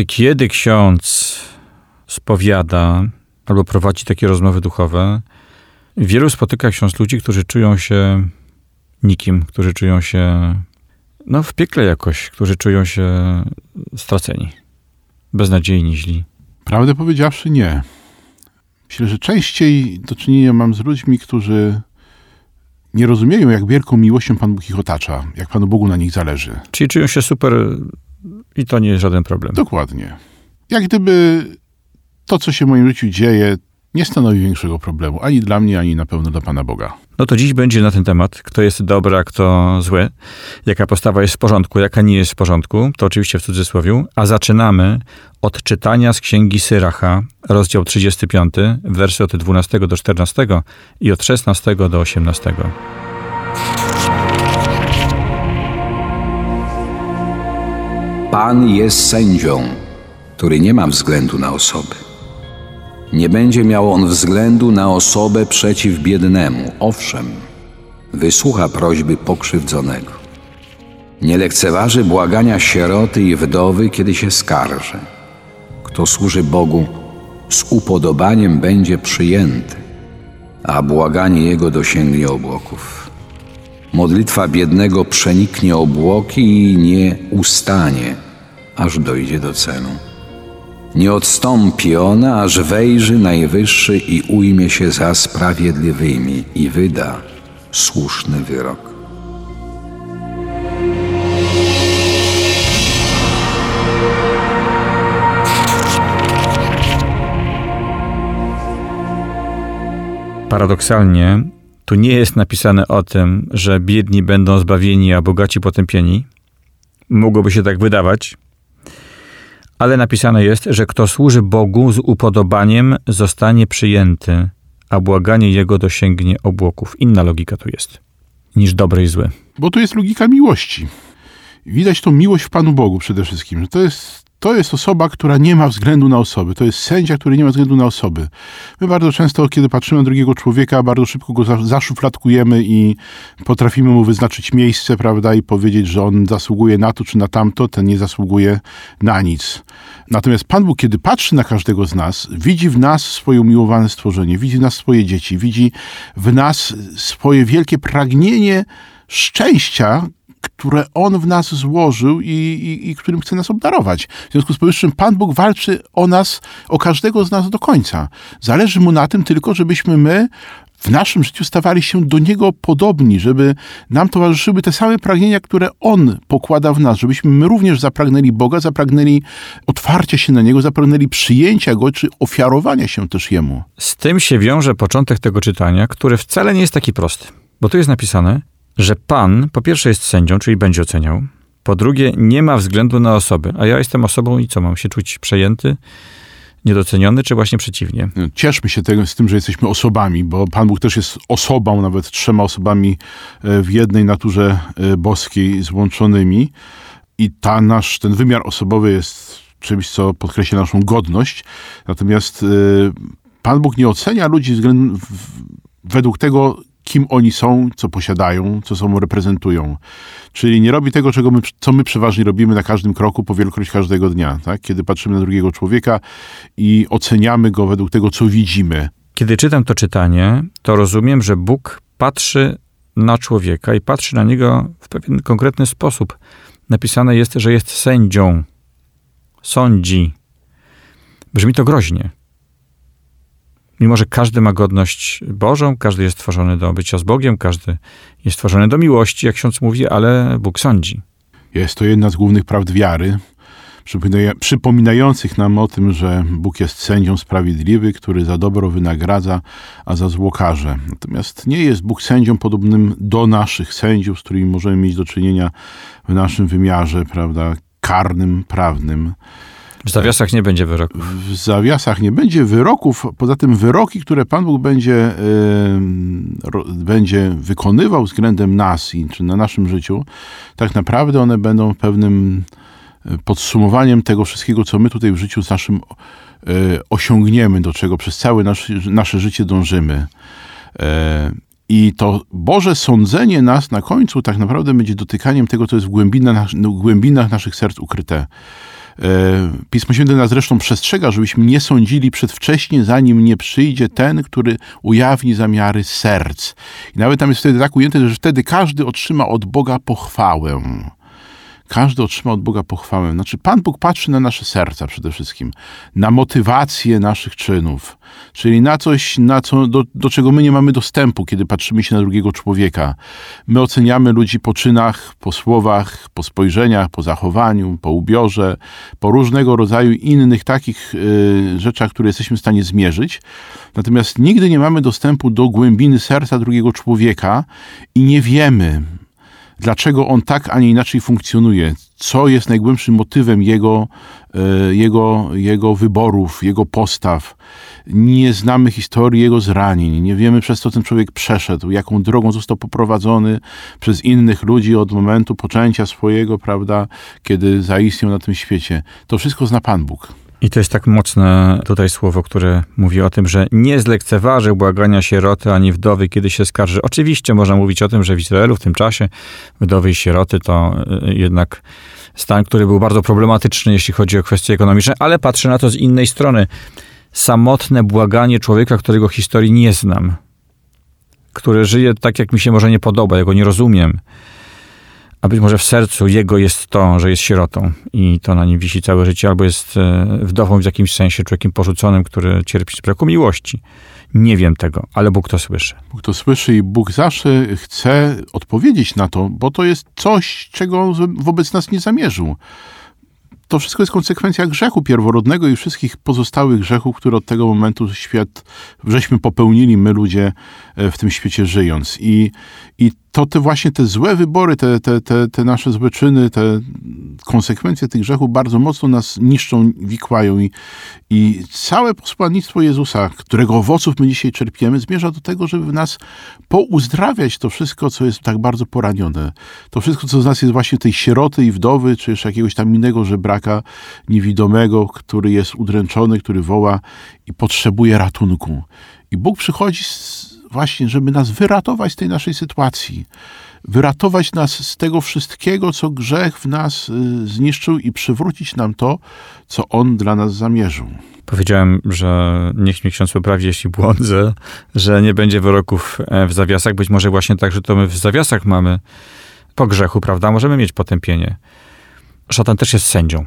Czy kiedy ksiądz spowiada albo prowadzi takie rozmowy duchowe, wielu spotyka ksiądz ludzi, którzy czują się nikim, którzy czują się no, w piekle jakoś, którzy czują się straceni, beznadziejni, źli. Prawdę powiedziawszy, nie. Myślę, że częściej do czynienia mam z ludźmi, którzy nie rozumieją, jak wielką miłością Pan Bóg ich otacza, jak Panu Bogu na nich zależy. Czyli czują się super i to nie jest żaden problem. Dokładnie. Jak gdyby to, co się w moim życiu dzieje, nie stanowi większego problemu, ani dla mnie, ani na pewno dla Pana Boga. No to dziś będzie na ten temat, kto jest dobry, a kto zły, jaka postawa jest w porządku, jaka nie jest w porządku, to oczywiście w cudzysłowie, a zaczynamy od czytania z Księgi Syracha, rozdział 35, wersy od 12 do 14 i od 16 do 18. Pan jest sędzią, który nie ma względu na osoby. Nie będzie miał on względu na osobę przeciw biednemu. Owszem, wysłucha prośby pokrzywdzonego. Nie lekceważy błagania sieroty i wdowy, kiedy się skarży. Kto służy Bogu z upodobaniem będzie przyjęty, a błaganie jego dosięgnie obłoków. Modlitwa biednego przeniknie obłoki i nie ustanie, aż dojdzie do celu. Nie odstąpi ona, aż wejrzy Najwyższy i ujmie się za sprawiedliwymi i wyda słuszny wyrok. Paradoksalnie, tu nie jest napisane o tym, że biedni będą zbawieni, a bogaci potępieni. Mogłoby się tak wydawać, ale napisane jest, że kto służy Bogu z upodobaniem, zostanie przyjęty, a błaganie jego dosięgnie obłoków. Inna logika tu jest niż dobre i złe. Bo tu jest logika miłości. Widać tą miłość w Panu Bogu przede wszystkim, że to jest to jest osoba, która nie ma względu na osoby. To jest sędzia, który nie ma względu na osoby. My bardzo często, kiedy patrzymy na drugiego człowieka, bardzo szybko go zaszufladkujemy i potrafimy mu wyznaczyć miejsce, prawda, i powiedzieć, że on zasługuje na to czy na tamto, ten nie zasługuje na nic. Natomiast Pan Bóg, kiedy patrzy na każdego z nas, widzi w nas swoje umiłowane stworzenie, widzi w nas swoje dzieci, widzi w nas swoje wielkie pragnienie szczęścia, które On w nas złożył i, i, i, którym chce nas obdarować. W związku z powyższym Pan Bóg walczy o nas, o każdego z nas do końca. Zależy Mu na tym tylko, żebyśmy my w naszym życiu stawali się do Niego podobni, żeby nam towarzyszyły te same pragnienia, które On pokłada w nas, żebyśmy my również zapragnęli Boga, zapragnęli otwarcia się na Niego, zapragnęli przyjęcia Go, czy ofiarowania się też Jemu. Z tym się wiąże początek tego czytania, który wcale nie jest taki prosty. Bo tu jest napisane, że Pan po pierwsze jest sędzią, czyli będzie oceniał, po drugie nie ma względu na osoby, a ja jestem osobą i co, mam się czuć przejęty, niedoceniony, czy właśnie przeciwnie? Cieszmy się tego, z tym, że jesteśmy osobami, bo Pan Bóg też jest osobą, nawet trzema osobami e, w jednej naturze e, boskiej złączonymi. I ta nasz, ten wymiar osobowy jest czymś, co podkreśla naszą godność, natomiast e, Pan Bóg nie ocenia ludzi względ, według tego, kim oni są, co posiadają, co sobą reprezentują. Czyli nie robi tego, czego my, co my przeważnie robimy na każdym kroku, po wielokroć każdego dnia, tak? kiedy patrzymy na drugiego człowieka i oceniamy go według tego, co widzimy. Kiedy czytam to czytanie, to rozumiem, że Bóg patrzy na człowieka i patrzy na niego w pewien konkretny sposób. Napisane jest, że jest sędzią, sądzi. Brzmi to groźnie. Mimo, że każdy ma godność Bożą, każdy jest stworzony do bycia z Bogiem, każdy jest stworzony do miłości, jak ksiądz mówi, ale Bóg sądzi. Jest to jedna z głównych prawd wiary, przypominających nam o tym, że Bóg jest sędzią sprawiedliwy, który za dobro wynagradza, a za zło karze. Natomiast nie jest Bóg sędzią podobnym do naszych sędziów, z którymi możemy mieć do czynienia w naszym wymiarze, prawda, karnym, prawnym. W zawiasach nie będzie wyroków. W zawiasach nie będzie wyroków. Poza tym wyroki, które Pan Bóg będzie, y, ro, będzie wykonywał względem nas i czy na naszym życiu, tak naprawdę one będą pewnym y, podsumowaniem tego wszystkiego, co my tutaj w życiu z naszym y, osiągniemy, do czego przez całe nasze, nasze życie dążymy. Y, I to Boże sądzenie nas na końcu tak naprawdę będzie dotykaniem tego, co jest w głębinach, w głębinach naszych serc ukryte. Pismo Święte nas zresztą przestrzega, żebyśmy nie sądzili przedwcześnie, zanim nie przyjdzie ten, który ujawni zamiary serc. I nawet tam jest wtedy tak ujęte, że wtedy każdy otrzyma od Boga pochwałę. Każdy otrzyma od Boga pochwałę. Znaczy, Pan Bóg patrzy na nasze serca przede wszystkim, na motywację naszych czynów, czyli na coś, na co, do, do czego my nie mamy dostępu, kiedy patrzymy się na drugiego człowieka. My oceniamy ludzi po czynach, po słowach, po spojrzeniach, po zachowaniu, po ubiorze, po różnego rodzaju innych takich y, rzeczach, które jesteśmy w stanie zmierzyć. Natomiast nigdy nie mamy dostępu do głębiny serca drugiego człowieka i nie wiemy, dlaczego on tak, a nie inaczej funkcjonuje, co jest najgłębszym motywem jego, e, jego, jego wyborów, jego postaw. Nie znamy historii jego zranień, nie wiemy przez co ten człowiek przeszedł, jaką drogą został poprowadzony przez innych ludzi od momentu poczęcia swojego, prawda, kiedy zaistniał na tym świecie. To wszystko zna Pan Bóg. I to jest tak mocne tutaj słowo, które mówi o tym, że nie zlekceważy błagania sieroty ani wdowy, kiedy się skarży. Oczywiście można mówić o tym, że w Izraelu w tym czasie wdowy i sieroty to y, jednak stan, który był bardzo problematyczny, jeśli chodzi o kwestie ekonomiczne, ale patrzę na to z innej strony. Samotne błaganie człowieka, którego historii nie znam, który żyje tak, jak mi się może nie podoba, ja go nie rozumiem a być może w sercu jego jest to, że jest sierotą i to na nim wisi całe życie, albo jest e, wdową w jakimś sensie, człowiekiem porzuconym, który cierpi z braku miłości. Nie wiem tego, ale Bóg to słyszy. Bóg to słyszy i Bóg zawsze chce odpowiedzieć na to, bo to jest coś, czego wobec nas nie zamierzył to wszystko jest konsekwencja grzechu pierworodnego i wszystkich pozostałych grzechów, które od tego momentu świat, żeśmy popełnili my ludzie e, w tym świecie żyjąc. I, i to te właśnie te złe wybory, te, te, te, te nasze złe czyny, te konsekwencje tych grzechów bardzo mocno nas niszczą, wikłają i, i całe posłannictwo Jezusa, którego owoców my dzisiaj czerpiemy, zmierza do tego, żeby w nas pouzdrawiać to wszystko, co jest tak bardzo poranione. To wszystko, co z nas jest właśnie tej sieroty i wdowy, czy jeszcze jakiegoś tam innego żebraka niewidomego, który jest udręczony, który woła i potrzebuje ratunku. I Bóg przychodzi z właśnie, żeby nas wyratować z tej naszej sytuacji, wyratować nas z tego wszystkiego, co grzech w nas y, zniszczył i przywrócić nam to, co On dla nas zamierzył. Powiedziałem, że niech mnie ksiądz poprawi, jeśli błądzę, że nie będzie wyroków e, w zawiasach. Być może właśnie tak, że to my w zawiasach mamy po grzechu, prawda? Możemy mieć potępienie. Szatan też jest sędzią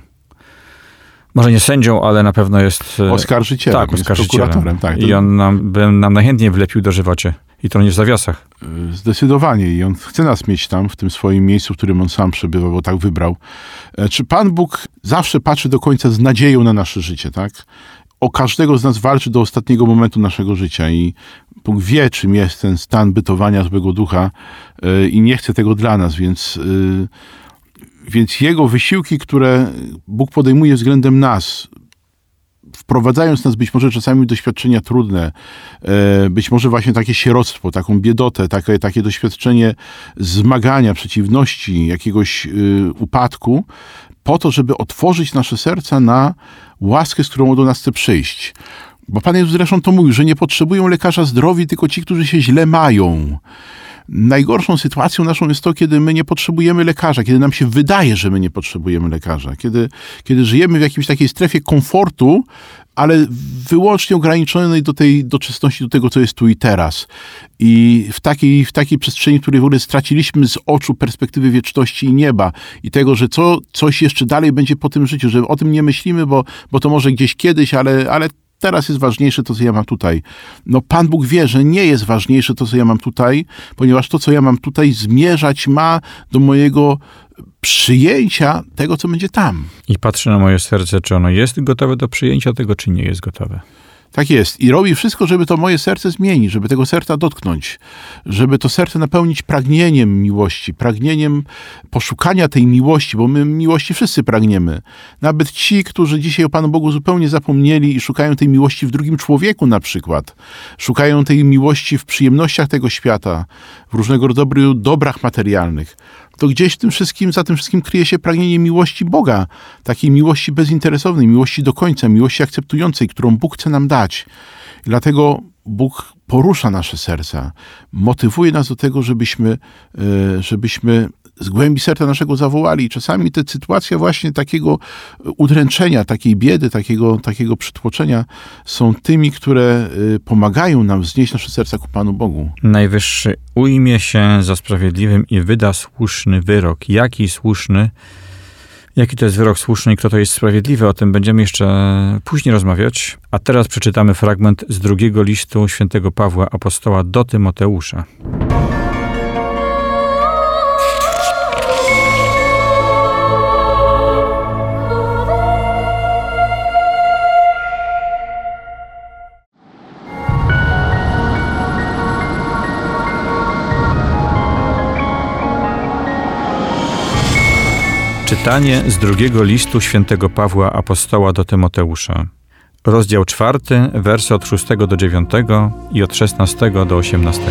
może nie sędzią, ale na pewno jest... E, oskarżycielem. Tak, oskarżycielem. Tak, I on nam, nam najchętniej wlepił do żywocie. I to nie w zawiasach. E, zdecydowanie. I on chce nas mieć tam, w tym swoim miejscu, w którym on sam przebywa, bo tak wybrał. E, czy Pan Bóg zawsze patrzy do końca z nadzieją na nasze życie, tak? O każdego z nas walczy do ostatniego momentu naszego życia i Bóg wie, czym jest ten stan bytowania złego ducha i nie chce tego dla nas, więc więc jego wysiłki, które Bóg podejmuje względem nas, wprowadzając nas być może czasami w doświadczenia trudne, e, być może właśnie takie sieroctwo, taką biedotę, takie, takie doświadczenie zmagania, przeciwności, jakiegoś y, upadku, po to, żeby otworzyć nasze serca na łaskę, z którą do nas chce przyjść. Bo Pan Jezus zresztą to mówił, że nie potrzebują lekarza zdrowi, tylko ci, którzy się źle mają. Najgorszą sytuacją naszą jest to, kiedy my nie potrzebujemy lekarza, kiedy nam się wydaje, że my nie potrzebujemy lekarza, kiedy, kiedy żyjemy w jakiejś takiej strefie komfortu, ale wyłącznie ograniczonej do tej doczesności, do tego, co jest tu i teraz. I w takiej, w takiej przestrzeni, której w ogóle straciliśmy z oczu perspektywy wieczności i nieba i tego, że co, coś jeszcze dalej będzie po tym życiu, że o tym nie myślimy, bo, bo to może gdzieś kiedyś, ale, ale teraz jest ważniejsze to, co ja mam tutaj. No Pan Bóg wie, że nie jest ważniejsze to, co ja mam tutaj, ponieważ to, co ja mam tutaj, zmierzać ma do mojego przyjęcia tego, co będzie tam. I patrzę na moje serce, czy ono jest gotowe do przyjęcia tego, czy nie jest gotowe. Tak jest. I robi wszystko, żeby to moje serce zmienić, żeby tego serca dotknąć, żeby to serce napełnić pragnieniem miłości, pragnieniem poszukania tej miłości, bo my miłości wszyscy pragniemy. Nawet ci, którzy dzisiaj o Panu Bogu zupełnie zapomnieli i szukają tej miłości w drugim człowieku na przykład, szukają tej miłości w przyjemnościach tego świata, w różnego rodzaju dobrach materialnych to gdzieś tym wszystkim, za tym wszystkim kryje się pragnienie miłości Boga, takiej miłości bezinteresownej, miłości do końca, miłości akceptującej, którą Bóg chce nam dać. I dlatego Bóg porusza nasze serca, motywuje nas do tego, żebyśmy, e, żebyśmy z głębi serca naszego zawołali. I czasami te sytuacje właśnie takiego udręczenia, takiej biedy, takiego, takiego przytłoczenia są tymi, które y, pomagają nam wznieść nasze serca ku Panu Bogu. Najwyższy ujmie się za sprawiedliwym i wyda słuszny wyrok. Jaki słuszny? Jaki to jest wyrok słuszny i kto to jest sprawiedliwy? O tym będziemy jeszcze później rozmawiać. A teraz przeczytamy fragment z drugiego listu świętego Pawła Apostoła do Tymoteusza. Czytanie z drugiego listu świętego Pawła Apostoła do Tymoteusza. Rozdział czwarty, wersy od 6 do 9 i od 16 do 18.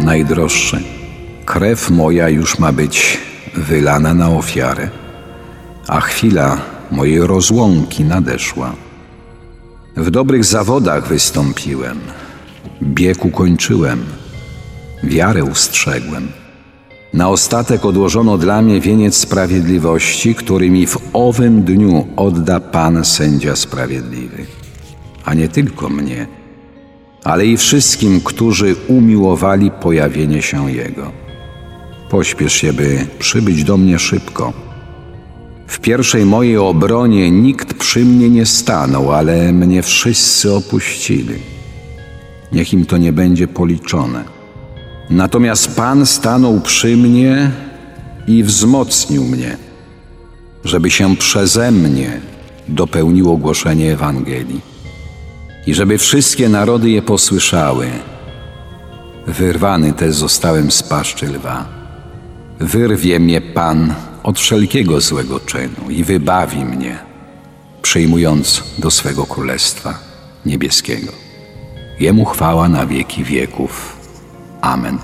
Najdroższy, krew moja już ma być wylana na ofiarę, a chwila mojej rozłąki nadeszła. W dobrych zawodach wystąpiłem, bieg ukończyłem, wiarę ustrzegłem. Na ostatek odłożono dla mnie wieniec sprawiedliwości, który mi w owym dniu odda Pan sędzia sprawiedliwy. A nie tylko mnie, ale i wszystkim, którzy umiłowali pojawienie się Jego. Pośpiesz się, by przybyć do mnie szybko w pierwszej mojej obronie nikt przy mnie nie stanął, ale mnie wszyscy opuścili. Niech im to nie będzie policzone. Natomiast Pan stanął przy mnie i wzmocnił mnie, żeby się przeze mnie dopełniło głoszenie Ewangelii i żeby wszystkie narody je posłyszały. Wyrwany też zostałem z paszczy lwa. Wyrwie mnie Pan od wszelkiego złego czynu i wybawi mnie, przyjmując do swego królestwa niebieskiego. Jemu chwała na wieki wieków. Amen.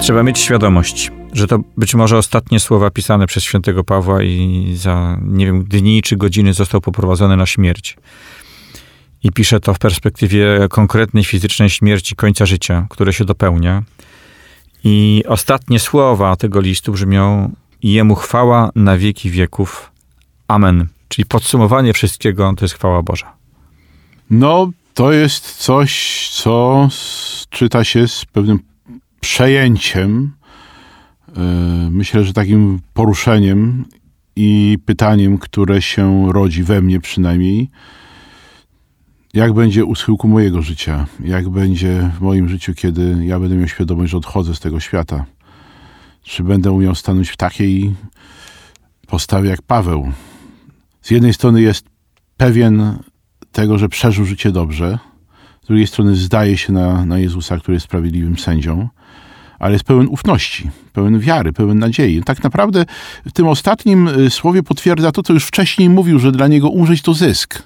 Trzeba mieć świadomość, że to być może ostatnie słowa pisane przez świętego Pawła i za, nie wiem, dni czy godziny został poprowadzony na śmierć. I pisze to w perspektywie konkretnej fizycznej śmierci końca życia, które się dopełnia. I ostatnie słowa tego listu brzmią: Jemu chwała na wieki wieków. Amen. Czyli podsumowanie wszystkiego to jest chwała Boża. No, to jest coś, co czyta się z pewnym przejęciem, e, myślę, że takim poruszeniem i pytaniem, które się rodzi we mnie przynajmniej, jak będzie u schyłku mojego życia, jak będzie w moim życiu, kiedy ja będę miał świadomość, że odchodzę z tego świata. Czy będę umiał stanąć w takiej postawie jak Paweł. Z jednej strony jest pewien tego, że przeżył życie dobrze, z drugiej strony zdaje się na, na Jezusa, który jest sprawiedliwym sędzią, ale jest pełen ufności, pełen wiary, pełen nadziei. Tak naprawdę w tym ostatnim y, słowie potwierdza to, co już wcześniej mówił, że dla niego umrzeć to zysk.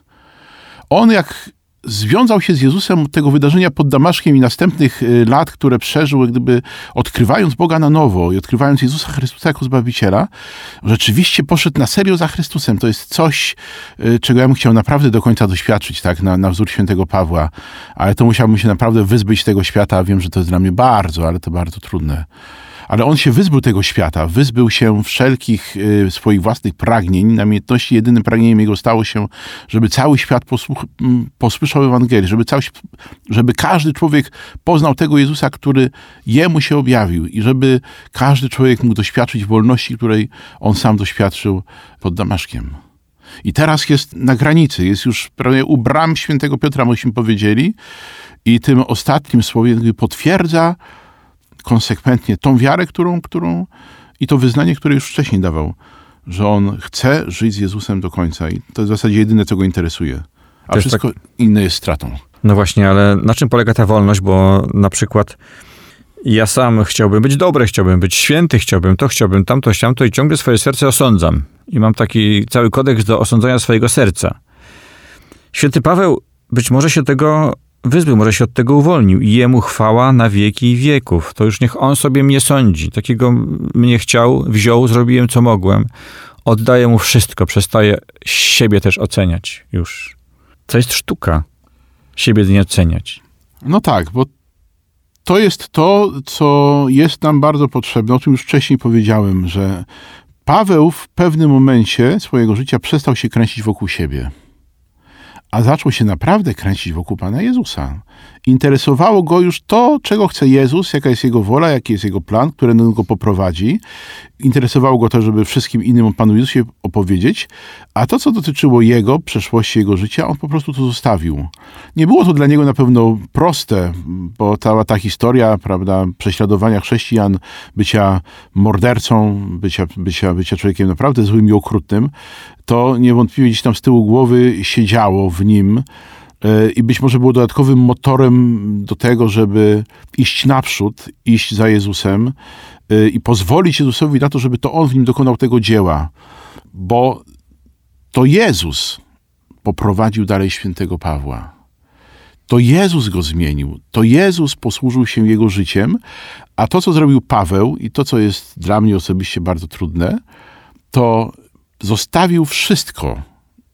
On jak związał się z Jezusem tego wydarzenia pod Damaszkiem i następnych y, lat, które przeżył, gdyby odkrywając Boga na nowo i odkrywając Jezusa Chrystusa jako Zbawiciela, rzeczywiście poszedł na serio za Chrystusem. To jest coś, y, czego ja bym chciał naprawdę do końca doświadczyć, tak, na, na wzór świętego Pawła. Ale to musiałbym się naprawdę wyzbyć tego świata. Wiem, że to jest dla mnie bardzo, ale to bardzo trudne ale on się wyzbył tego świata, wyzbył się wszelkich y, swoich własnych pragnień, namiętności. Jedynym pragnieniem jego stało się, żeby cały świat posłuch, posłyszał Ewangelię, żeby, cały, żeby każdy człowiek poznał tego Jezusa, który jemu się objawił i żeby każdy człowiek mógł doświadczyć wolności, której on sam doświadczył pod Damaszkiem. I teraz jest na granicy, jest już prawie u bram świętego Piotra, myśmy powiedzieli, i tym ostatnim słowem potwierdza konsekwentnie tą wiarę, którą, którą i to wyznanie, które już wcześniej dawał, że on chce żyć z Jezusem do końca i to jest w zasadzie jedyne, co go interesuje. A Też wszystko inne jest stratą. No właśnie, ale na czym polega ta wolność? Bo na przykład ja sam chciałbym być dobry, chciałbym być święty, chciałbym to, chciałbym tamto, to i ciągle swoje serce osądzam. I mam taki cały kodeks do osądzania swojego serca. Święty Paweł być może się tego wyzbył, może się od tego uwolnił. I jemu chwała na wieki wieków. To już niech on sobie mnie sądzi. Takiego mnie chciał, wziął, zrobiłem co mogłem. Oddaję mu wszystko, przestaję siebie też oceniać już. To jest sztuka. Siebie nie oceniać. No tak, bo to jest to, co jest nam bardzo potrzebne, o czym już wcześniej powiedziałem, że Paweł w pewnym momencie swojego życia przestał się kręcić wokół siebie a zaczął się naprawdę kręcić wokół Pana Jezusa. Interesowało go już to, czego chce Jezus, jaka jest Jego wola, jaki jest Jego plan, który go poprowadzi. Interesowało go to, żeby wszystkim innym o Panu Jezusie opowiedzieć, a to, co dotyczyło Jego, przeszłości Jego życia, on po prostu to zostawił. Nie było to dla niego na pewno proste, bo cała ta historia, prawda, prześladowania chrześcijan, bycia mordercą, bycia, bycia, bycia człowiekiem naprawdę złym i okrutnym, to niewątpliwie gdzieś tam z tyłu głowy siedziało w nim e, i być może było dodatkowym motorem do tego, żeby iść naprzód, iść za Jezusem e, i pozwolić Jezusowi na to, żeby to On w nim dokonał tego dzieła. Bo to Jezus poprowadził dalej świętego Pawła. To Jezus go zmienił. To Jezus posłużył się jego życiem, a to, co zrobił Paweł i to, co jest dla mnie osobiście bardzo trudne, to zostawił wszystko,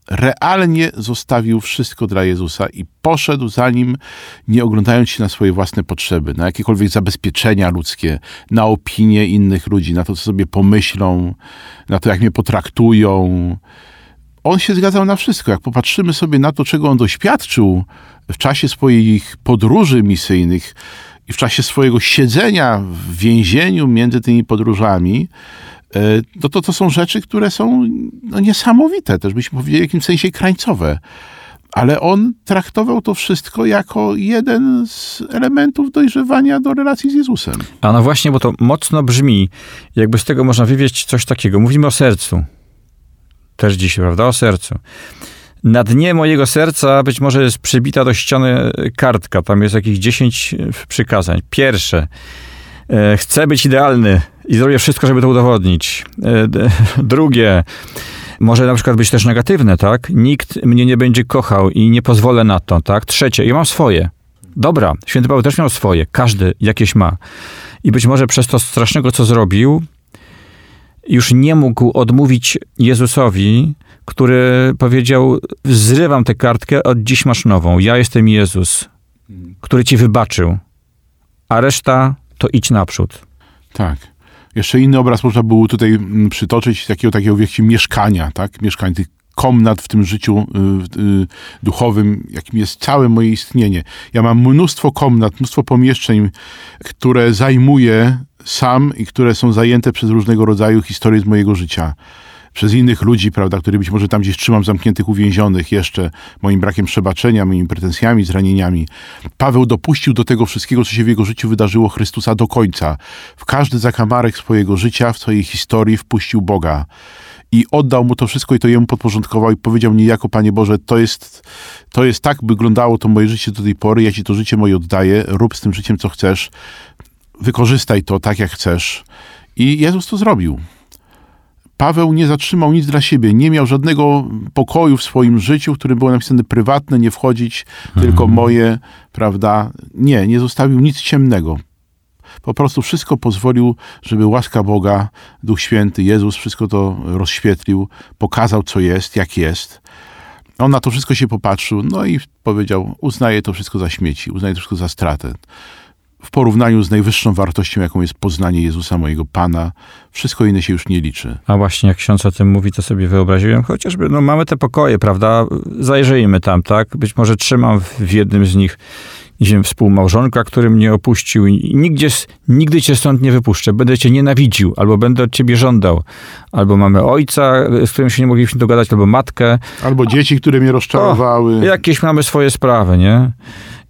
realnie zostawił wszystko dla Jezusa i poszedł za nim, nie oglądając się na swoje własne potrzeby, na jakiekolwiek zabezpieczenia ludzkie, na opinie innych ludzi, na to, co sobie pomyślą, na to, jak mnie potraktują. On się zgadzał na wszystko. Jak popatrzymy sobie na to, czego on doświadczył w czasie swoich podróży misyjnych i w czasie swojego siedzenia w więzieniu między tymi podróżami, no to to są rzeczy, które są no, niesamowite, też byśmy powiedzieli w jakimś sensie krańcowe. Ale on traktował to wszystko jako jeden z elementów dojrzewania do relacji z Jezusem. A no właśnie, bo to mocno brzmi, jakby z tego można wywieźć coś takiego. Mówimy o sercu. Też dzisiaj, prawda? O sercu. Na dnie mojego serca być może jest przybita do ściany kartka. Tam jest jakieś 10 przykazań. Pierwsze. E, chcę być idealny i zrobię wszystko, żeby to udowodnić. E, drugie, może na przykład być też negatywne, tak? Nikt mnie nie będzie kochał i nie pozwolę na to, tak? Trzecie, ja mam swoje. Dobra, święty Paweł też miał swoje, każdy jakieś ma. I być może przez to strasznego, co zrobił, już nie mógł odmówić Jezusowi, który powiedział: Zrywam tę kartkę, od dziś masz nową. Ja jestem Jezus, który ci wybaczył, a reszta to idź naprzód. Tak. Jeszcze inny obraz można było tutaj mm, przytoczyć, takiego, takiego wielkiego mieszkania, tak? Mieszkań tych komnat w tym życiu y, y, duchowym, jakim jest całe moje istnienie. Ja mam mnóstwo komnat, mnóstwo pomieszczeń, które zajmuję sam i które są zajęte przez różnego rodzaju historie z mojego życia przez innych ludzi, prawda, który być może tam gdzieś trzymam zamkniętych, uwięzionych jeszcze moim brakiem przebaczenia, moimi pretensjami, zranieniami. Paweł dopuścił do tego wszystkiego, co się w jego życiu wydarzyło Chrystusa do końca. W każdy zakamarek swojego życia, w swojej historii wpuścił Boga i oddał mu to wszystko i to jemu podporządkował i powiedział niejako, Panie Boże, to jest, to jest tak wyglądało to moje życie do tej pory, ja Ci to życie moje oddaję, rób z tym życiem, co chcesz, wykorzystaj to tak, jak chcesz. I Jezus to zrobił. Paweł nie zatrzymał nic dla siebie, nie miał żadnego pokoju w swoim życiu, w którym było napisane prywatne, nie wchodzić, mhm. tylko moje, prawda? Nie, nie zostawił nic ciemnego. Po prostu wszystko pozwolił, żeby łaska Boga, Duch Święty, Jezus wszystko to rozświetlił, pokazał, co jest, jak jest. On na to wszystko się popatrzył, no i powiedział: Uznaję to wszystko za śmieci, uznaję to wszystko za stratę. W porównaniu z najwyższą wartością, jaką jest poznanie Jezusa, mojego Pana. Wszystko inne się już nie liczy. A właśnie jak ksiądz o tym mówi, to sobie wyobraziłem, chociażby, no mamy te pokoje, prawda? Zajrzyjmy tam, tak? Być może trzymam w jednym z nich nie wiem, współmałżonka, który mnie opuścił i nigdzie, nigdy cię stąd nie wypuszczę. Będę cię nienawidził, albo będę od ciebie żądał. Albo mamy ojca, z którym się nie mogliśmy dogadać, albo matkę. Albo dzieci, które mnie rozczarowały. O, jakieś mamy swoje sprawy, nie?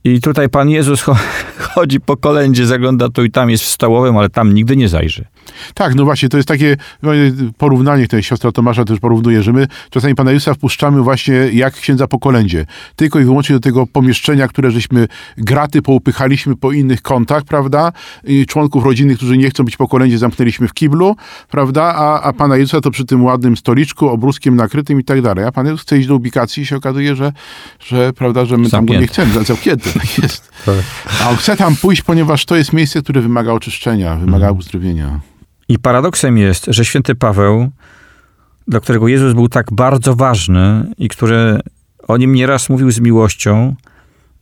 I tutaj Pan Jezus chodzi po kolędzie, zagląda tu i tam, jest w stołowym, ale tam nigdy nie zajrzy. Tak, no właśnie, to jest takie no, porównanie, które siostra Tomasza też porównuje, że my czasami Pana Jezusa wpuszczamy właśnie jak księdza po kolędzie. Tylko i wyłącznie do tego pomieszczenia, które żeśmy graty poupychaliśmy po innych kątach, prawda? I członków rodziny, którzy nie chcą być po kolędzie, zamknęliśmy w kiblu, prawda? A, a Pana Jezusa to przy tym ładnym stoliczku, obruskiem nakrytym i tak dalej. A Pan Jezus chce iść do ubikacji i się okazuje, że, że prawda, że my tam go nie chcemy. Zamknięty tak jest. A on chce tam pójść, ponieważ to jest miejsce, które wymaga oczyszczenia, wymaga mhm. uzdrowienia. I paradoksem jest, że święty Paweł, dla którego Jezus był tak bardzo ważny i który o nim nieraz mówił z miłością,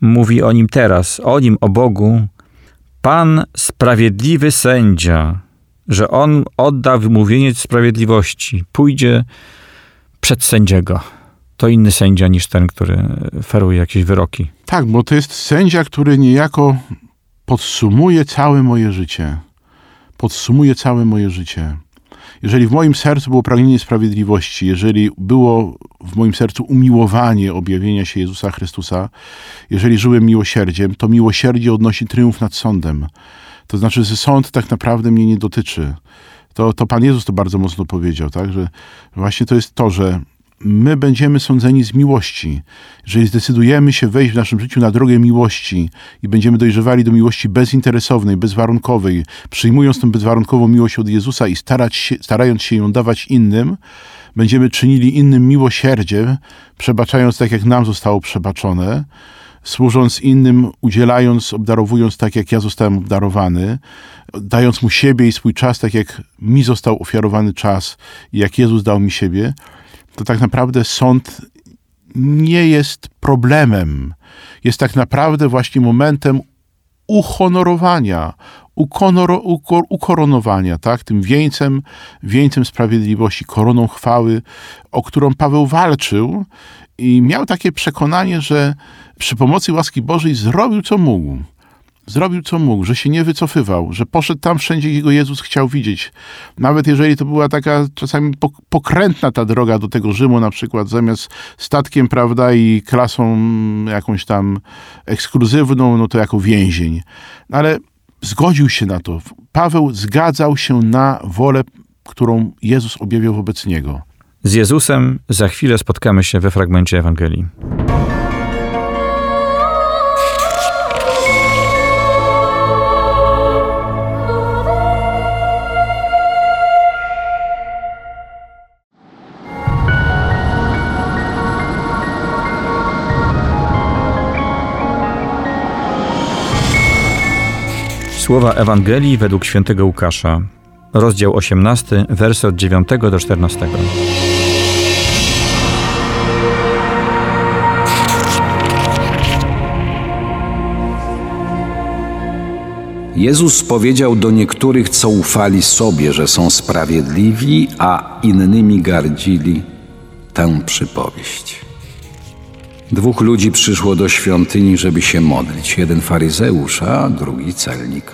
mówi o nim teraz, o nim, o Bogu, Pan sprawiedliwy sędzia, że on odda wymówienie sprawiedliwości, pójdzie przed sędziego. To inny sędzia niż ten, który feruje jakieś wyroki. Tak, bo to jest sędzia, który niejako podsumuje całe moje życie podsumuje całe moje życie. Jeżeli w moim sercu było pragnienie sprawiedliwości, jeżeli było w moim sercu umiłowanie objawienia się Jezusa Chrystusa, jeżeli żyłem miłosierdziem, to miłosierdzie odnosi triumf nad sądem. To znaczy, że sąd tak naprawdę mnie nie dotyczy. To, to Pan Jezus to bardzo mocno powiedział, tak? że właśnie to jest to, że my będziemy sądzeni z miłości. Jeżeli zdecydujemy się wejść w naszym życiu na drogę miłości i będziemy dojrzewali do miłości bezinteresownej, bezwarunkowej, przyjmując tę bezwarunkową miłość od Jezusa i się, starając się ją dawać innym, będziemy czynili innym miłosierdzie, przebaczając tak, jak nam zostało przebaczone, służąc innym, udzielając, obdarowując tak, jak ja zostałem obdarowany, dając mu siebie i swój czas, tak jak mi został ofiarowany czas jak Jezus dał mi siebie, to tak naprawdę sąd nie jest problemem. Jest tak naprawdę właśnie momentem uhonorowania, ukor, ukoronowania, tak? tym wieńcem, wieńcem sprawiedliwości, koroną chwały, o którą Paweł walczył i miał takie przekonanie, że przy pomocy łaski Bożej zrobił co mógł zrobił co mógł, że się nie wycofywał, że poszedł tam wszędzie, gdzie go Jezus chciał widzieć. Nawet jeżeli to była taka czasami pokrętna ta droga do tego Rzymu, na przykład zamiast statkiem, prawda, i klasą jakąś tam ekskluzywną, no to jako więzień. Ale zgodził się na to. Paweł zgadzał się na wolę, którą Jezus objawiał wobec niego. Z Jezusem za chwilę spotkamy się we fragmencie Ewangelii. Słowa Ewangelii według świętego Łukasza, rozdział 18, wersy od 9 do 14. Jezus powiedział do niektórych, co ufali sobie, że są sprawiedliwi, a innymi gardzili tę przypowieść. Dwóch ludzi przyszło do świątyni, żeby się modlić. Jeden faryzeusz, a drugi celnik.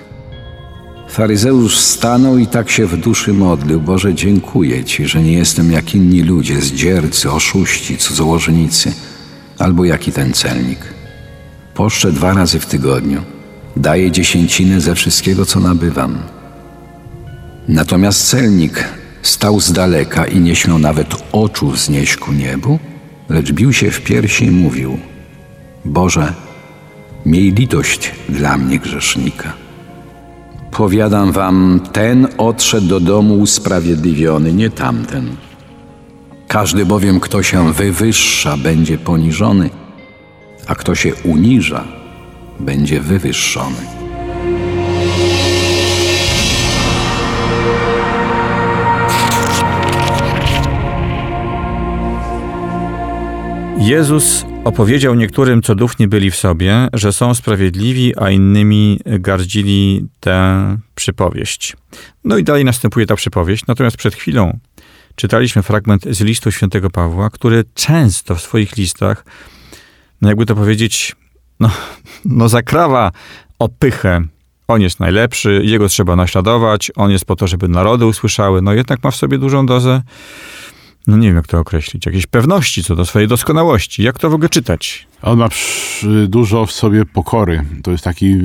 Faryzeusz stanął i tak się w duszy modlił. Boże, dziękuję Ci, że nie jestem jak inni ludzie, zdziercy, oszuści, cudzołożnicy, albo jaki ten celnik. Poszczę dwa razy w tygodniu. Daję dziesięcinę ze wszystkiego, co nabywam. Natomiast celnik stał z daleka i nie śmiał nawet oczu wznieść ku niebu, lecz bił się w piersi i mówił: Boże, miej litość dla mnie grzesznika. Powiadam wam, ten odszedł do domu usprawiedliwiony, nie tamten. Każdy bowiem, kto się wywyższa, będzie poniżony, a kto się uniża, będzie wywyższony. Jezus opowiedział niektórym, co duchni byli w sobie, że są sprawiedliwi, a innymi gardzili tę przypowieść. No i dalej następuje ta przypowieść. Natomiast przed chwilą czytaliśmy fragment z listu świętego Pawła, który często w swoich listach, no jakby to powiedzieć, no, no zakrawa opychę. On jest najlepszy, jego trzeba naśladować, on jest po to, żeby narody usłyszały. No jednak ma w sobie dużą dozę no nie wiem jak to określić, jakiejś pewności co do swojej doskonałości. Jak to w ogóle czytać? On ma dużo w sobie pokory. To jest taki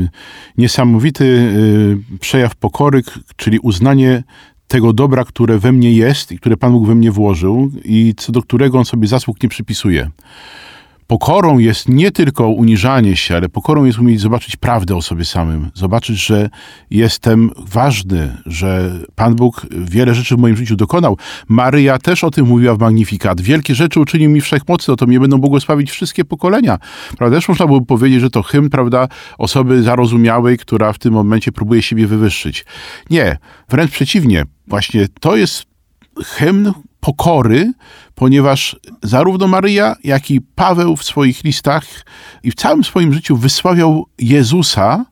niesamowity y, przejaw pokory, czyli uznanie tego dobra, które we mnie jest i które Pan Bóg we mnie włożył i co do którego on sobie zasług nie przypisuje. Pokorą jest nie tylko uniżanie się, ale pokorą jest umieć zobaczyć prawdę o sobie samym. Zobaczyć, że jestem ważny, że Pan Bóg wiele rzeczy w moim życiu dokonał. Maryja też o tym mówiła w Magnifikat. Wielkie rzeczy uczynił mi wszechmocny, o to mnie będą błogosławić wszystkie pokolenia. Prawda? Też można byłoby powiedzieć, że to hymn, prawda, osoby zarozumiałej, która w tym momencie próbuje siebie wywyższyć. Nie, wręcz przeciwnie. Właśnie to jest hymn pokory, ponieważ zarówno Maryja, jak i Paweł w swoich listach i w całym swoim życiu wysławiał Jezusa,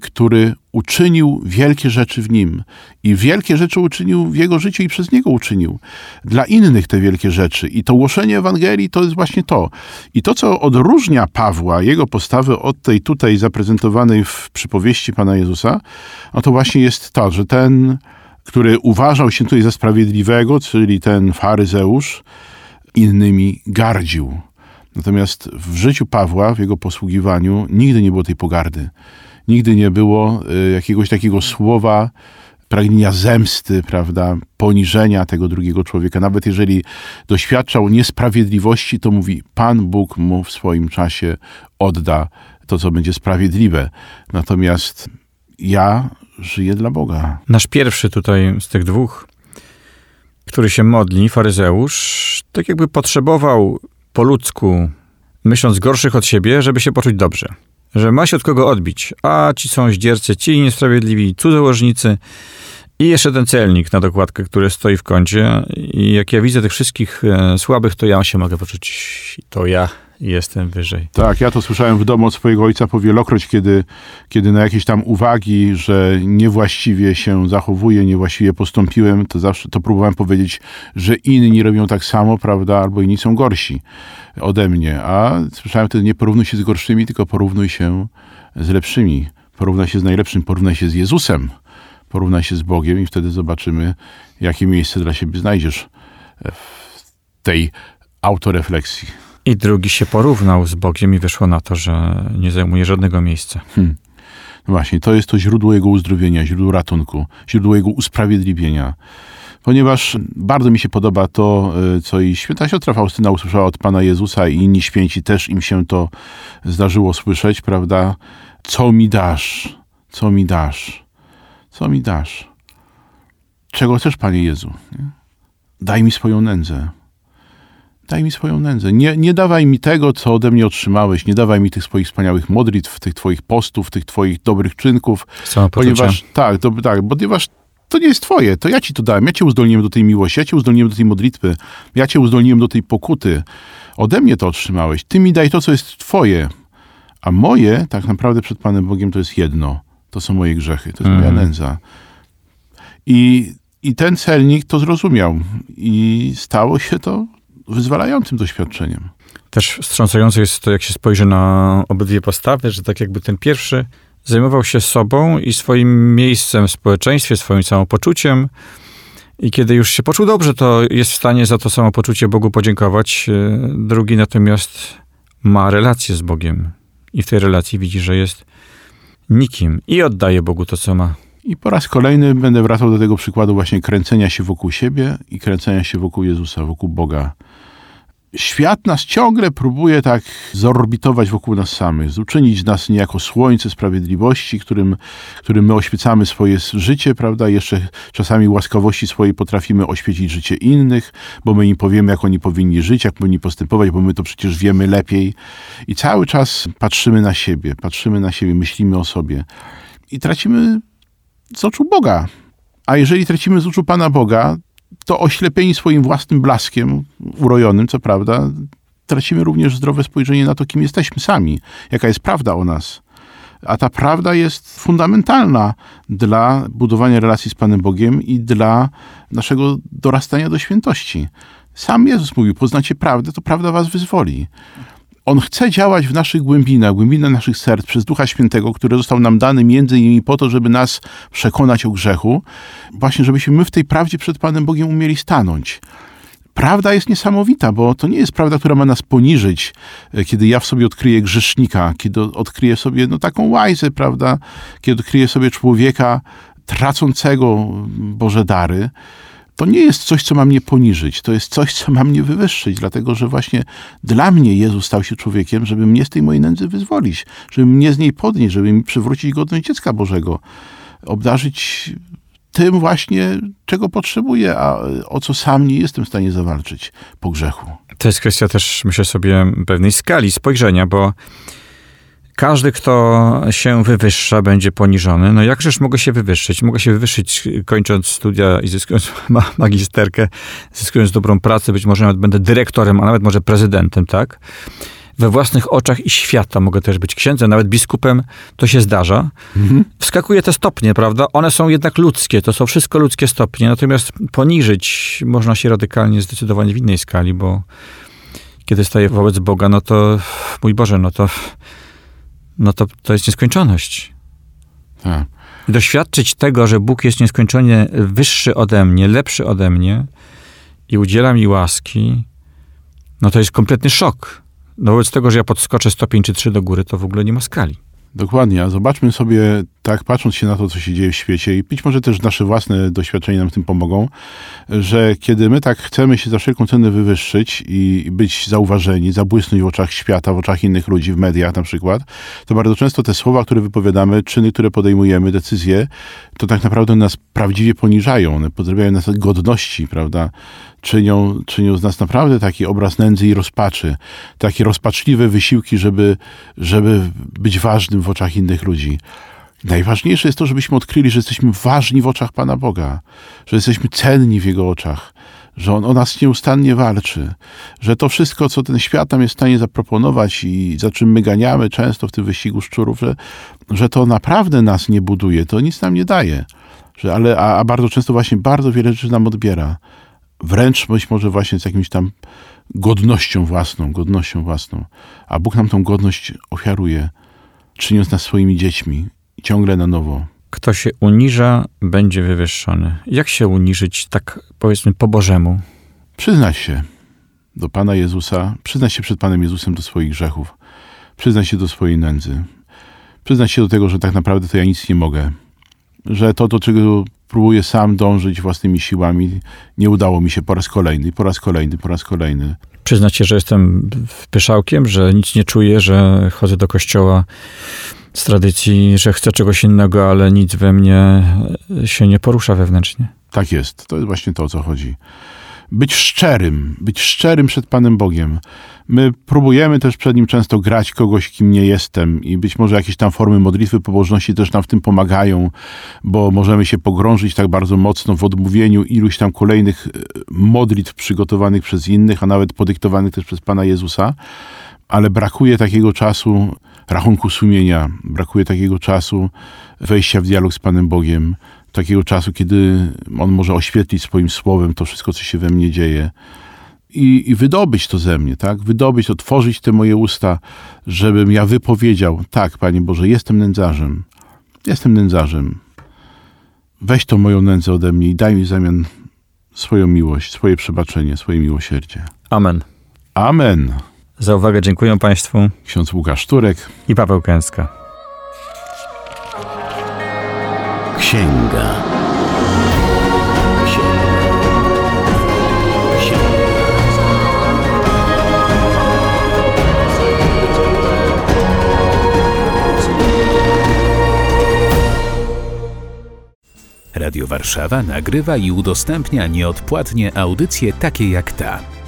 który uczynił wielkie rzeczy w nim i wielkie rzeczy uczynił w jego życiu i przez niego uczynił. Dla innych te wielkie rzeczy. I to głoszenie Ewangelii to jest właśnie to. I to, co odróżnia Pawła, jego postawę od tej tutaj zaprezentowanej w przypowieści Pana Jezusa, no to właśnie jest to, że ten, który uważał się tutaj za sprawiedliwego, czyli ten faryzeusz, innymi gardził. Natomiast w życiu Pawła, w jego posługiwaniu, nigdy nie było tej pogardy. Nigdy nie było y, jakiegoś takiego słowa pragnienia zemsty, prawda, poniżenia tego drugiego człowieka. Nawet jeżeli doświadczał niesprawiedliwości, to mówi, Pan Bóg mu w swoim czasie odda to, co będzie sprawiedliwe. Natomiast ja żyję dla Boga. Nasz pierwszy tutaj z tych dwóch, który się modli, faryzeusz, tak jakby potrzebował po ludzku, myśląc gorszych od siebie, żeby się poczuć dobrze. Że ma się od kogo odbić. A ci są zdziercy, ci niesprawiedliwi, cudzołożnicy i jeszcze ten celnik na dokładkę, który stoi w kącie. I jak ja widzę tych wszystkich e, słabych, to ja się mogę poczuć, to ja jestem wyżej. Tak, ja to słyszałem w domu od swojego ojca powielokroć, kiedy, kiedy na jakieś tam uwagi, że niewłaściwie się zachowuję, niewłaściwie postąpiłem, to zawsze to próbowałem powiedzieć, że inni robią tak samo, prawda, albo inni są gorsi ode mnie. A słyszałem wtedy, nie porównuj się z gorszymi, tylko porównuj się z lepszymi. Porównaj się z najlepszym, porównaj się z Jezusem, porównaj się z Bogiem i wtedy zobaczymy, jakie miejsce dla siebie znajdziesz w tej autorefleksji. I drugi się porównał z Bogiem i wyszło na to, że nie zajmuje żadnego miejsca. No Właśnie, to jest to źródło jego uzdrowienia, źródło ratunku, źródło jego usprawiedliwienia. Ponieważ bardzo mi się podoba to, y, co i święta siostra Faustyna usłyszała od Pana Jezusa i inni święci też im się to zdarzyło słyszeć, prawda? Co mi dasz? Co mi dasz? Co mi dasz? Czego chcesz, Panie Jezu? Daj mi swoją nędzę. Daj mi swoją nędzę. Nie, nie dawaj mi tego, co ode mnie otrzymałeś. Nie dawaj mi tych swoich wspaniałych modlitw, tych twoich postów, tych twoich dobrych czynków. Ponieważ, tak, to, tak, ponieważ to nie jest twoje, to ja ci to dałem. Ja cię uzdolniłem do tej miłości, ja cię uzdolniłem do tej modlitwy, ja cię uzdolniłem do tej pokuty. Ode mnie to otrzymałeś. Ty mi daj to, co jest twoje. A moje, tak naprawdę przed Panem Bogiem, to jest jedno. To są moje grzechy, to jest moja nędza. I, I ten celnik to zrozumiał. I stało się to wyzwalającym doświadczeniem. Też wstrząsające jest to, jak się spojrzy na obydwie postawy, że tak jakby ten pierwszy zajmował się sobą i swoim miejscem w społeczeństwie, swoim samopoczuciem. I kiedy już się poczuł dobrze, to jest w stanie za to samopoczucie Bogu podziękować. E, Drugi natomiast ma relację z Bogiem i w tej relacji widzi, że jest nikim i oddaje Bogu to, co ma. I po raz kolejny będę wracał do tego przykładu właśnie kręcenia się wokół siebie i kręcenia się wokół Jezusa, wokół Boga. Świat nas ciągle próbuje tak zorbitować wokół nas samych, uczynić nas niejako słońce sprawiedliwości, którym, którym my oświecamy swoje życie, prawda? Jeszcze czasami łaskawości swojej potrafimy oświecić życie innych, bo my im powiemy, jak oni powinni żyć, jak powinni postępować, bo my to przecież wiemy lepiej. I cały czas patrzymy na siebie, patrzymy na siebie, myślimy o sobie. I tracimy z oczu Boga. A jeżeli tracimy z oczu Pana Boga, to oślepieni swoim własnym blaskiem, urojonym, co prawda, tracimy również zdrowe spojrzenie na to, kim jesteśmy sami, jaka jest prawda o nas. A ta prawda jest fundamentalna dla budowania relacji z Panem Bogiem i dla naszego dorastania do świętości. Sam Jezus mówił: Poznacie prawdę, to prawda was wyzwoli. On chce działać w naszych głębinach, głębinach naszych serc przez Ducha Świętego, który został nam dany między innymi po to, żeby nas przekonać o grzechu, właśnie żebyśmy my w tej prawdzie przed Panem Bogiem umieli stanąć. Prawda jest niesamowita, bo to nie jest prawda, która ma nas poniżyć, e, kiedy ja w sobie odkryję grzesznika, kiedy odkryję sobie no, taką łajzę, prawda, kiedy odkryję sobie człowieka tracącego Boże dary to nie jest coś, co ma mnie poniżyć, to jest coś, co ma mnie wywyższyć, dlatego że właśnie dla mnie Jezus stał się człowiekiem, żeby mnie z tej mojej nędzy wyzwolić, żeby mnie z niej podnieść, żeby mi przywrócić godność dziecka Bożego, obdarzyć tym właśnie, czego potrzebuję, a o co sam nie jestem w stanie zawalczyć po grzechu. To jest kwestia też, myślę sobie, pewnej skali spojrzenia, bo każdy, kto się wywyższa, będzie poniżony. No jakżeż mogę się wywyższyć? Mogę się wywyższyć kończąc studia i zyskując magisterkę, zyskując dobrą pracę, być może nawet będę dyrektorem, a nawet może prezydentem, tak? we własnych oczach i świata. Mogę też być księdzem, nawet biskupem, to się zdarza. Mhm. Wskakuje te stopnie, prawda? One są jednak ludzkie, to są wszystko ludzkie stopnie, natomiast poniżyć można się radykalnie zdecydowanie w innej skali, bo kiedy staję wobec Boga, no to mój Boże, no to no to, to jest nieskończoność. Tak. Doświadczyć tego, że Bóg jest nieskończenie wyższy ode mnie, lepszy ode mnie i udziela mi łaski, no to jest kompletny szok. No wobec tego, że ja podskoczę stopień czy trzy do góry, to w ogóle nie ma skali. Dokładnie, a zobaczmy sobie, tak patrząc się na to, co się dzieje w świecie i być może też nasze własne doświadczenia nam w tym pomogą, że kiedy my tak chcemy się za wszelką cenę wywyższyć i być zauważeni, zabłysnąć w oczach świata, w oczach innych ludzi, w mediach na przykład, to bardzo często te słowa, które wypowiadamy, czyny, które podejmujemy, decyzje, to tak naprawdę nas prawdziwie poniżają, one podrobiają nas godności, prawda? czynią, czynią z nas naprawdę taki obraz nędzy i rozpaczy, takie rozpaczliwe wysiłki, żeby, żeby być ważnym w oczach innych ludzi. Najważniejsze jest to, żebyśmy odkryli, że jesteśmy ważni w oczach Pana Boga, że jesteśmy cenni w Jego oczach, że On o nas nieustannie walczy, że to wszystko, co ten świat nam jest w stanie zaproponować i za czym my ganiamy często w tym wyścigu szczurów, że, że to naprawdę nas nie buduje, to nic nam nie daje. Że, ale, a, a bardzo często właśnie bardzo wiele rzeczy nam odbiera wręcz być może właśnie z jakimś tam godnością własną, godnością własną. A Bóg nam tą godność ofiaruje, czyniąc nas swoimi dziećmi ciągle na nowo. Kto się uniża, będzie wywyższony. Jak się uniżyć tak powiedzmy po Bożemu? Przyznać się do Pana Jezusa, przyznać się przed Panem Jezusem do swoich grzechów, przyznać się do swojej nędzy, przyznać się do tego, że tak naprawdę to ja nic nie mogę, że to, do czego próbuję sam dążyć własnymi siłami. Nie udało mi się po raz kolejny, po raz kolejny, po raz kolejny. Przyznać się, że jestem pyszałkiem, że nic nie czuję, że chodzę do kościoła z tradycji, że chcę czegoś innego, ale nic we mnie się nie porusza wewnętrznie. Tak jest. To jest właśnie to, o co chodzi być szczerym, być szczerym przed Panem Bogiem. My próbujemy też przed Nim często grać kogoś, kim nie jestem i być może jakieś tam formy modlitwy, pobożności też nam w tym pomagają, bo możemy się pogrążyć tak bardzo mocno w odmówieniu iluś tam kolejnych e, modlitw przygotowanych przez innych, a nawet podyktowanych też przez Pana Jezusa, ale brakuje takiego czasu rachunku sumienia, brakuje takiego czasu wejścia w dialog z Panem Bogiem, takiego czasu, kiedy On może oświetlić swoim słowem to wszystko, co się we mnie dzieje. I, i wydobyć to ze mnie, tak? Wydobyć, otworzyć te moje usta, żebym ja wypowiedział, tak, Panie Boże, jestem nędzarzem. Jestem nędzarzem. Weź tą moją nędzę ode mnie i daj mi w zamian swoją miłość, swoje przebaczenie, swoje miłosierdzie. Amen. Amen. Za uwagę dziękuję Państwu. Ksiądz Łukasz Turek i Paweł Kęska. Księga. Księga. Księga. Radio Warszawa nagrywa i udostępnia nieodpłatnie audycje takie jak ta